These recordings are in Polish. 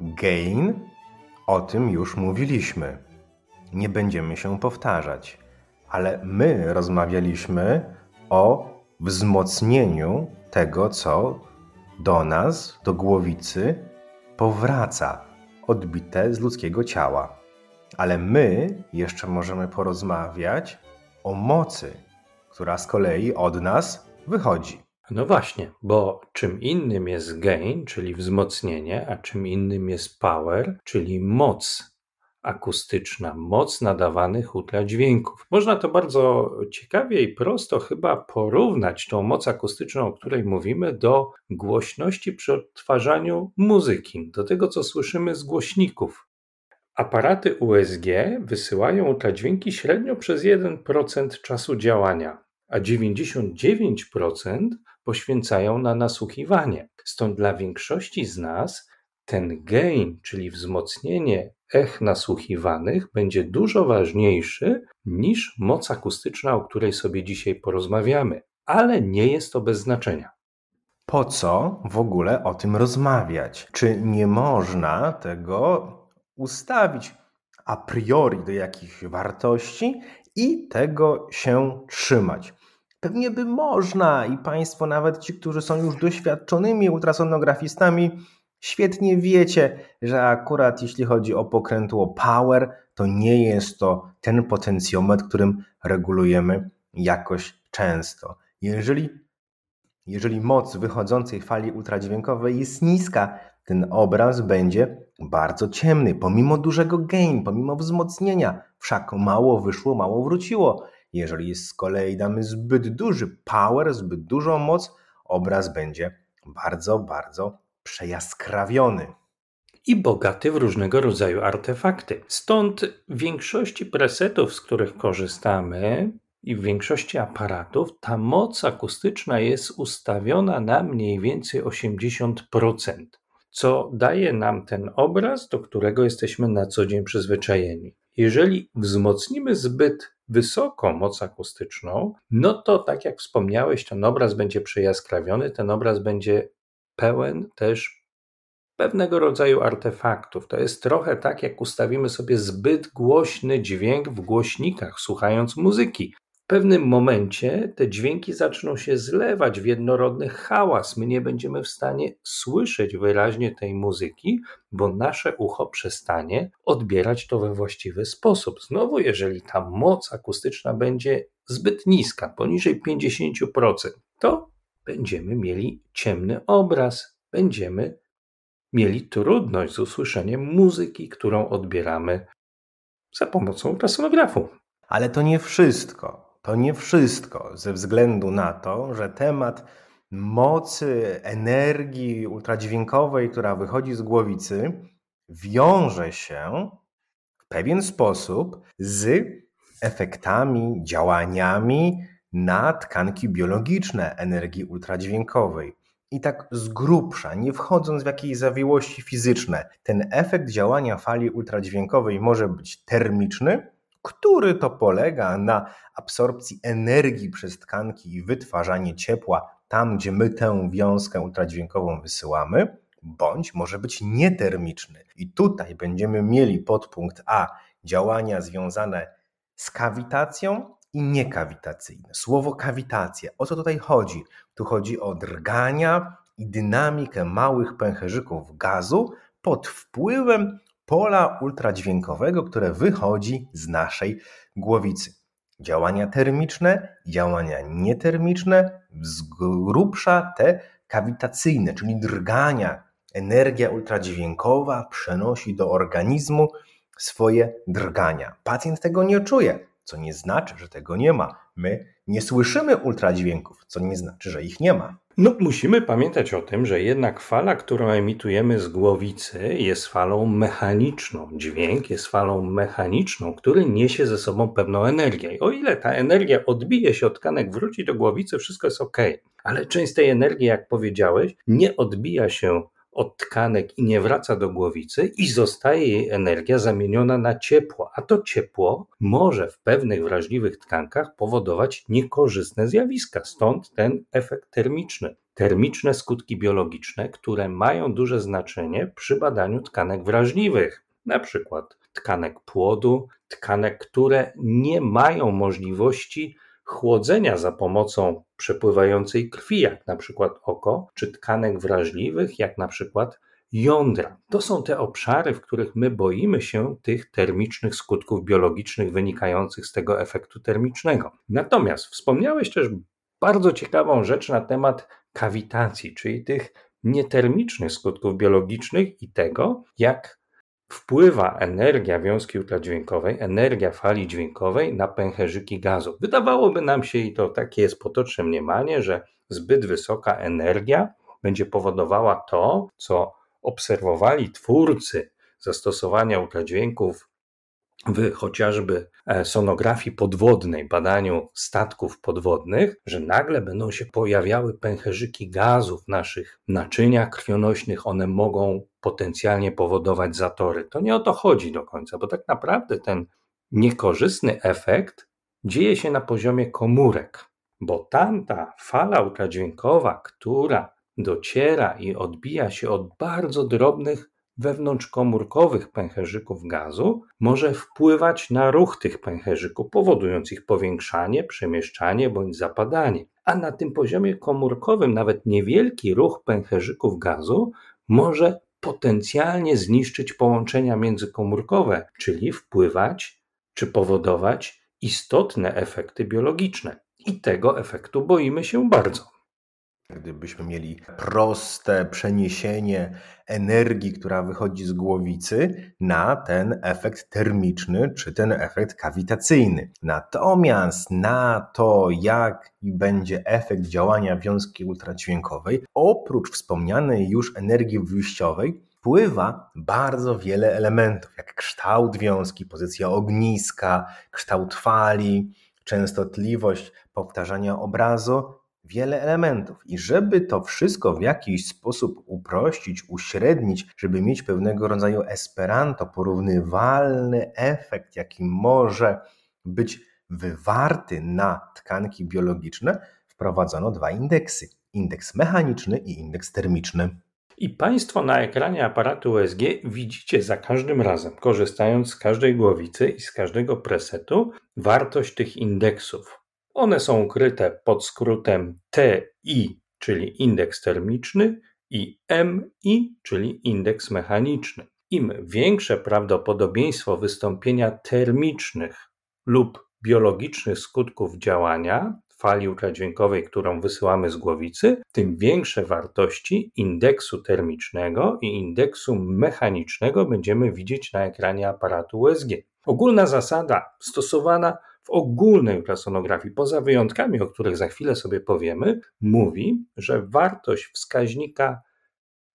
gain, o tym już mówiliśmy. Nie będziemy się powtarzać, ale my rozmawialiśmy o wzmocnieniu tego, co do nas, do głowicy, powraca, odbite z ludzkiego ciała. Ale my jeszcze możemy porozmawiać o mocy, która z kolei od nas wychodzi. No właśnie, bo czym innym jest gain, czyli wzmocnienie, a czym innym jest power, czyli moc akustyczna, moc nadawanych ultradźwięków. Można to bardzo ciekawie i prosto chyba porównać tą moc akustyczną, o której mówimy, do głośności przy odtwarzaniu muzyki, do tego, co słyszymy z głośników. Aparaty USG wysyłają ultradźwięki średnio przez 1% czasu działania, a 99% poświęcają na nasłuchiwanie. Stąd dla większości z nas ten gain, czyli wzmocnienie ech nasłuchiwanych, będzie dużo ważniejszy niż moc akustyczna, o której sobie dzisiaj porozmawiamy. Ale nie jest to bez znaczenia. Po co w ogóle o tym rozmawiać? Czy nie można tego ustawić a priori do jakichś wartości i tego się trzymać? Pewnie by można i Państwo, nawet ci, którzy są już doświadczonymi ultrasonografistami, świetnie wiecie, że akurat jeśli chodzi o pokrętło power, to nie jest to ten potencjometr, którym regulujemy jakoś często. Jeżeli, jeżeli moc wychodzącej fali ultradźwiękowej jest niska, ten obraz będzie bardzo ciemny, pomimo dużego gain, pomimo wzmocnienia. Wszak mało wyszło, mało wróciło. Jeżeli z kolei damy zbyt duży power, zbyt dużą moc, obraz będzie bardzo, bardzo przejaskrawiony. I bogaty w różnego rodzaju artefakty. Stąd w większości presetów, z których korzystamy, i w większości aparatów ta moc akustyczna jest ustawiona na mniej więcej 80%, co daje nam ten obraz, do którego jesteśmy na co dzień przyzwyczajeni. Jeżeli wzmocnimy zbyt wysoko moc akustyczną, no to tak jak wspomniałeś, ten obraz będzie przejaskrawiony, ten obraz będzie pełen też pewnego rodzaju artefaktów. To jest trochę tak, jak ustawimy sobie zbyt głośny dźwięk w głośnikach, słuchając muzyki. Pewnym momencie te dźwięki zaczną się zlewać w jednorodny hałas. My nie będziemy w stanie słyszeć wyraźnie tej muzyki, bo nasze ucho przestanie odbierać to we właściwy sposób. Znowu, jeżeli ta moc akustyczna będzie zbyt niska, poniżej 50%, to będziemy mieli ciemny obraz, będziemy mieli trudność z usłyszeniem muzyki, którą odbieramy za pomocą ultrasonografu. Ale to nie wszystko. To nie wszystko, ze względu na to, że temat mocy, energii ultradźwiękowej, która wychodzi z głowicy, wiąże się w pewien sposób z efektami, działaniami na tkanki biologiczne energii ultradźwiękowej. I tak z grubsza, nie wchodząc w jakieś zawiłości fizyczne, ten efekt działania fali ultradźwiękowej może być termiczny, który to polega na absorpcji energii przez tkanki i wytwarzanie ciepła tam, gdzie my tę wiązkę ultradźwiękową wysyłamy, bądź może być nietermiczny. I tutaj będziemy mieli podpunkt A działania związane z kawitacją i niekawitacyjne. Słowo kawitacja. O co tutaj chodzi? Tu chodzi o drgania i dynamikę małych pęcherzyków gazu pod wpływem pola ultradźwiękowego, które wychodzi z naszej głowicy. Działania termiczne, działania nietermiczne, z grubsza te kawitacyjne, czyli drgania. Energia ultradźwiękowa przenosi do organizmu swoje drgania. Pacjent tego nie czuje, co nie znaczy, że tego nie ma. My nie słyszymy ultradźwięków, co nie znaczy, że ich nie ma. No, musimy pamiętać o tym, że jednak fala, którą emitujemy z głowicy, jest falą mechaniczną. Dźwięk jest falą mechaniczną, który niesie ze sobą pewną energię. I o ile ta energia odbije się od tkanek, wróci do głowicy, wszystko jest ok. Ale część tej energii, jak powiedziałeś, nie odbija się od tkanek i nie wraca do głowicy i zostaje jej energia zamieniona na ciepło, a to ciepło może w pewnych wrażliwych tkankach powodować niekorzystne zjawiska, stąd ten efekt termiczny. Termiczne skutki biologiczne, które mają duże znaczenie przy badaniu tkanek wrażliwych, na przykład tkanek płodu, tkanek, które nie mają możliwości chłodzenia za pomocą przepływającej krwi, jak na przykład oko, czy tkanek wrażliwych, jak na przykład jądra. To są te obszary, w których my boimy się tych termicznych skutków biologicznych wynikających z tego efektu termicznego. Natomiast wspomniałeś też bardzo ciekawą rzecz na temat kawitacji, czyli tych nietermicznych skutków biologicznych i tego, jak wpływa energia wiązki ultradźwiękowej, energia fali dźwiękowej na pęcherzyki gazu. Wydawałoby nam się, i to takie jest potoczne mniemanie, że zbyt wysoka energia będzie powodowała to, co obserwowali twórcy zastosowania ultradźwięków w chociażby e, sonografii podwodnej, badaniu statków podwodnych, że nagle będą się pojawiały pęcherzyki gazu w naszych naczyniach krwionośnych, one mogą potencjalnie powodować zatory. To nie o to chodzi do końca, bo tak naprawdę ten niekorzystny efekt dzieje się na poziomie komórek, bo tamta fala ultradźwiękowa, która dociera i odbija się od bardzo drobnych wewnątrzkomórkowych pęcherzyków gazu może wpływać na ruch tych pęcherzyków, powodując ich powiększanie, przemieszczanie bądź zapadanie. A na tym poziomie komórkowym nawet niewielki ruch pęcherzyków gazu może potencjalnie zniszczyć połączenia międzykomórkowe, czyli wpływać czy powodować istotne efekty biologiczne. I tego efektu boimy się bardzo. Gdybyśmy mieli proste przeniesienie energii, która wychodzi z głowicy, na ten efekt termiczny czy ten efekt kawitacyjny. Natomiast na to, jaki będzie efekt działania wiązki ultradźwiękowej, oprócz wspomnianej już energii wyjściowej, wpływa bardzo wiele elementów, jak kształt wiązki, pozycja ogniska, kształt fali, częstotliwość powtarzania obrazu wiele elementów. I żeby to wszystko w jakiś sposób uprościć, uśrednić, żeby mieć pewnego rodzaju esperanto, porównywalny efekt, jaki może być wywarty na tkanki biologiczne, wprowadzono dwa indeksy: indeks mechaniczny i indeks termiczny. I Państwo na ekranie aparatu USG widzicie za każdym razem, korzystając z każdej głowicy i z każdego presetu, wartość tych indeksów. One są ukryte pod skrótem TI, czyli indeks termiczny, i MI, czyli indeks mechaniczny. Im większe prawdopodobieństwo wystąpienia termicznych lub biologicznych skutków działania fali ultradźwiękowej, którą wysyłamy z głowicy, tym większe wartości indeksu termicznego i indeksu mechanicznego będziemy widzieć na ekranie aparatu USG. Ogólna zasada stosowana w ogólnej ultrasonografii, poza wyjątkami, o których za chwilę sobie powiemy, mówi, że wartość wskaźnika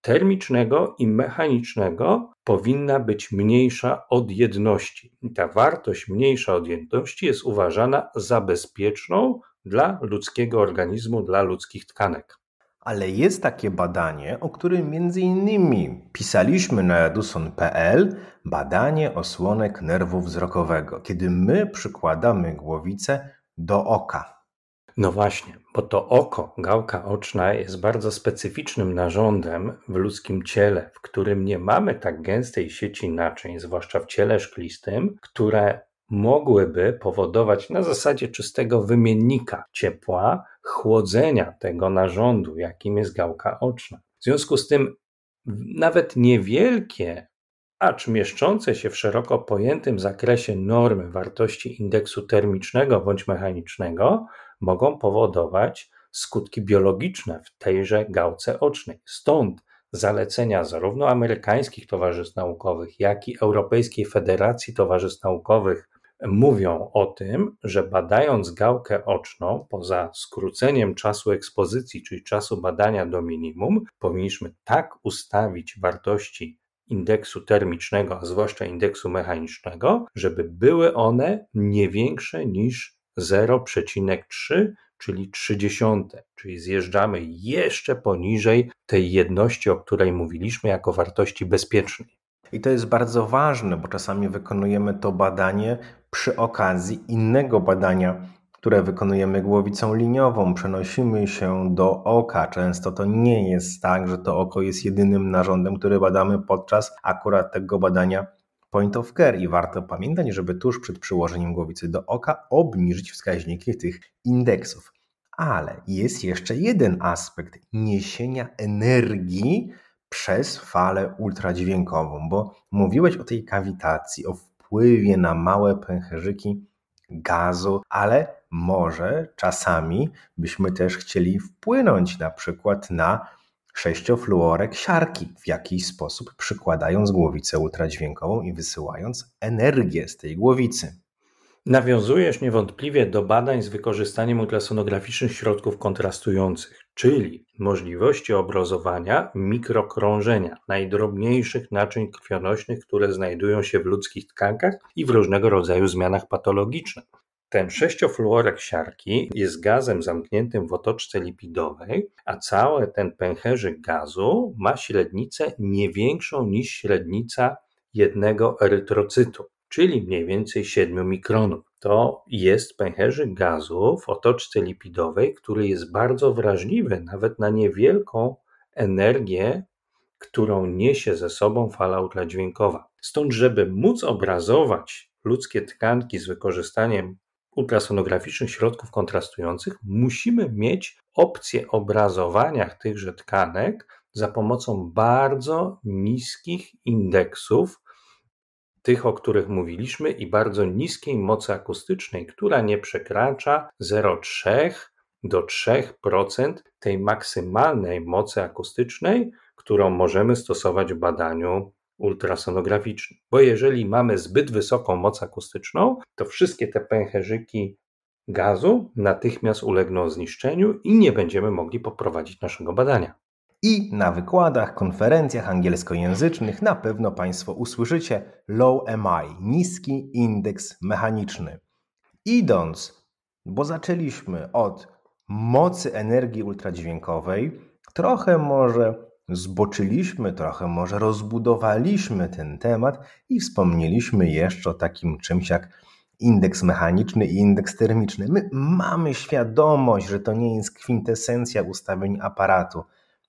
termicznego i mechanicznego powinna być mniejsza od jedności. I ta wartość mniejsza od jedności jest uważana za bezpieczną dla ludzkiego organizmu, dla ludzkich tkanek. Ale jest takie badanie, o którym między innymi pisaliśmy na eduson.pl, badanie osłonek nerwu wzrokowego, kiedy my przykładamy głowicę do oka. No właśnie, bo to oko, gałka oczna jest bardzo specyficznym narządem w ludzkim ciele, w którym nie mamy tak gęstej sieci naczyń, zwłaszcza w ciele szklistym, które mogłyby powodować na zasadzie czystego wymiennika ciepła chłodzenia tego narządu, jakim jest gałka oczna. W związku z tym nawet niewielkie, acz mieszczące się w szeroko pojętym zakresie normy wartości indeksu termicznego bądź mechanicznego mogą powodować skutki biologiczne w tejże gałce ocznej. Stąd zalecenia zarówno amerykańskich towarzystw naukowych, jak i Europejskiej Federacji Towarzystw Naukowych mówią o tym, że badając gałkę oczną, poza skróceniem czasu ekspozycji, czyli czasu badania do minimum, powinniśmy tak ustawić wartości indeksu termicznego, a zwłaszcza indeksu mechanicznego, żeby były one nie większe niż 0,3, czyli 30, czyli zjeżdżamy jeszcze poniżej tej jedności, o której mówiliśmy, jako wartości bezpiecznej. I to jest bardzo ważne, bo czasami wykonujemy to badanie przy okazji innego badania, które wykonujemy głowicą liniową. Przenosimy się do oka. Często to nie jest tak, że to oko jest jedynym narządem, który badamy podczas akurat tego badania point of care i warto pamiętać, żeby tuż przed przyłożeniem głowicy do oka obniżyć wskaźniki tych indeksów. Ale jest jeszcze jeden aspekt niesienia energii przez falę ultradźwiękową, bo mówiłeś o tej kawitacji, o wpływie na małe pęcherzyki gazu, ale może czasami byśmy też chcieli wpłynąć na przykład na sześciofluorek siarki w jakiś sposób, przykładając głowicę ultradźwiękową i wysyłając energię z tej głowicy. Nawiązujesz niewątpliwie do badań z wykorzystaniem ultrasonograficznych środków kontrastujących, czyli możliwości obrazowania mikrokrążenia najdrobniejszych naczyń krwionośnych, które znajdują się w ludzkich tkankach i w różnego rodzaju zmianach patologicznych. Ten sześciofluorek siarki jest gazem zamkniętym w otoczce lipidowej, a cały ten pęcherzyk gazu ma średnicę nie większą niż średnica jednego erytrocytu czyli mniej więcej 7 mikronów. To jest pęcherzyk gazu w otoczce lipidowej, który jest bardzo wrażliwy nawet na niewielką energię, którą niesie ze sobą fala ultradźwiękowa. Stąd, żeby móc obrazować ludzkie tkanki z wykorzystaniem ultrasonograficznych środków kontrastujących, musimy mieć opcję obrazowania tychże tkanek za pomocą bardzo niskich indeksów tych, o których mówiliśmy, i bardzo niskiej mocy akustycznej, która nie przekracza 0,3 do 3% tej maksymalnej mocy akustycznej, którą możemy stosować w badaniu ultrasonograficznym. Bo jeżeli mamy zbyt wysoką moc akustyczną, to wszystkie te pęcherzyki gazu natychmiast ulegną zniszczeniu i nie będziemy mogli poprowadzić naszego badania. I na wykładach, konferencjach angielskojęzycznych na pewno Państwo usłyszycie Low MI, niski indeks mechaniczny. Idąc, bo zaczęliśmy od mocy energii ultradźwiękowej, trochę może zboczyliśmy, trochę może rozbudowaliśmy ten temat i wspomnieliśmy jeszcze o takim czymś jak indeks mechaniczny i indeks termiczny. My mamy świadomość, że to nie jest kwintesencja ustawień aparatu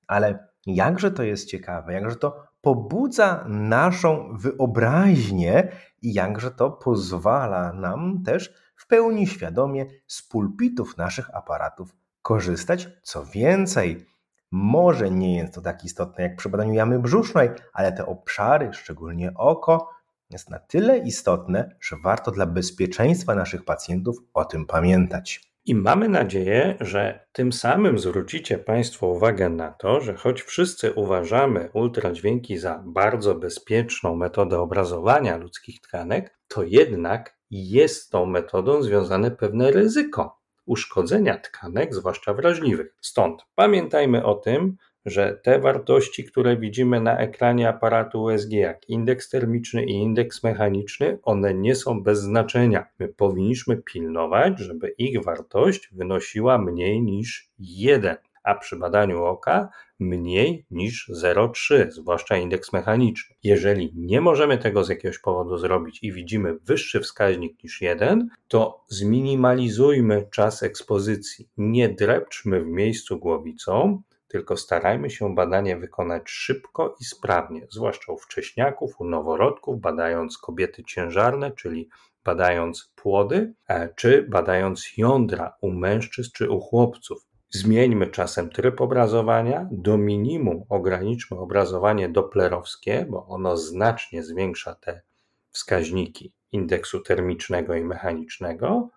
ale jakże to jest ciekawe, jakże to pobudza naszą wyobraźnię i jakże to pozwala nam też w pełni świadomie z pulpitów naszych aparatów korzystać. Co więcej, może nie jest to tak istotne jak przy badaniu jamy brzusznej, ale te obszary, szczególnie oko, jest na tyle istotne, że warto dla bezpieczeństwa naszych pacjentów o tym pamiętać. I mamy nadzieję, że tym samym zwrócicie Państwo uwagę na to, że choć wszyscy uważamy ultradźwięki za bardzo bezpieczną metodę obrazowania ludzkich tkanek, to jednak jest tą metodą związane pewne ryzyko uszkodzenia tkanek, zwłaszcza wrażliwych. Stąd pamiętajmy o tym, że te wartości, które widzimy na ekranie aparatu USG, jak indeks termiczny i indeks mechaniczny, one nie są bez znaczenia. My powinniśmy pilnować, żeby ich wartość wynosiła mniej niż 1, a przy badaniu oka mniej niż 0,3, zwłaszcza indeks mechaniczny. Jeżeli nie możemy tego z jakiegoś powodu zrobić i widzimy wyższy wskaźnik niż 1, to zminimalizujmy czas ekspozycji. Nie drepczmy w miejscu głowicą, tylko starajmy się badanie wykonać szybko i sprawnie, zwłaszcza u wcześniaków, u noworodków, badając kobiety ciężarne, czyli badając płody, e, czy badając jądra u mężczyzn czy u chłopców. Zmieńmy czasem tryb obrazowania, do minimum ograniczmy obrazowanie doplerowskie, bo ono znacznie zwiększa te wskaźniki indeksu termicznego i mechanicznego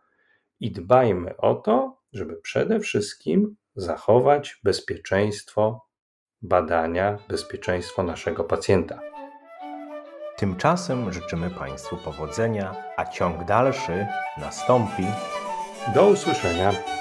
i dbajmy o to, żeby przede wszystkim zachować bezpieczeństwo badania, bezpieczeństwo naszego pacjenta. Tymczasem życzymy Państwu powodzenia, a ciąg dalszy nastąpi. Do usłyszenia.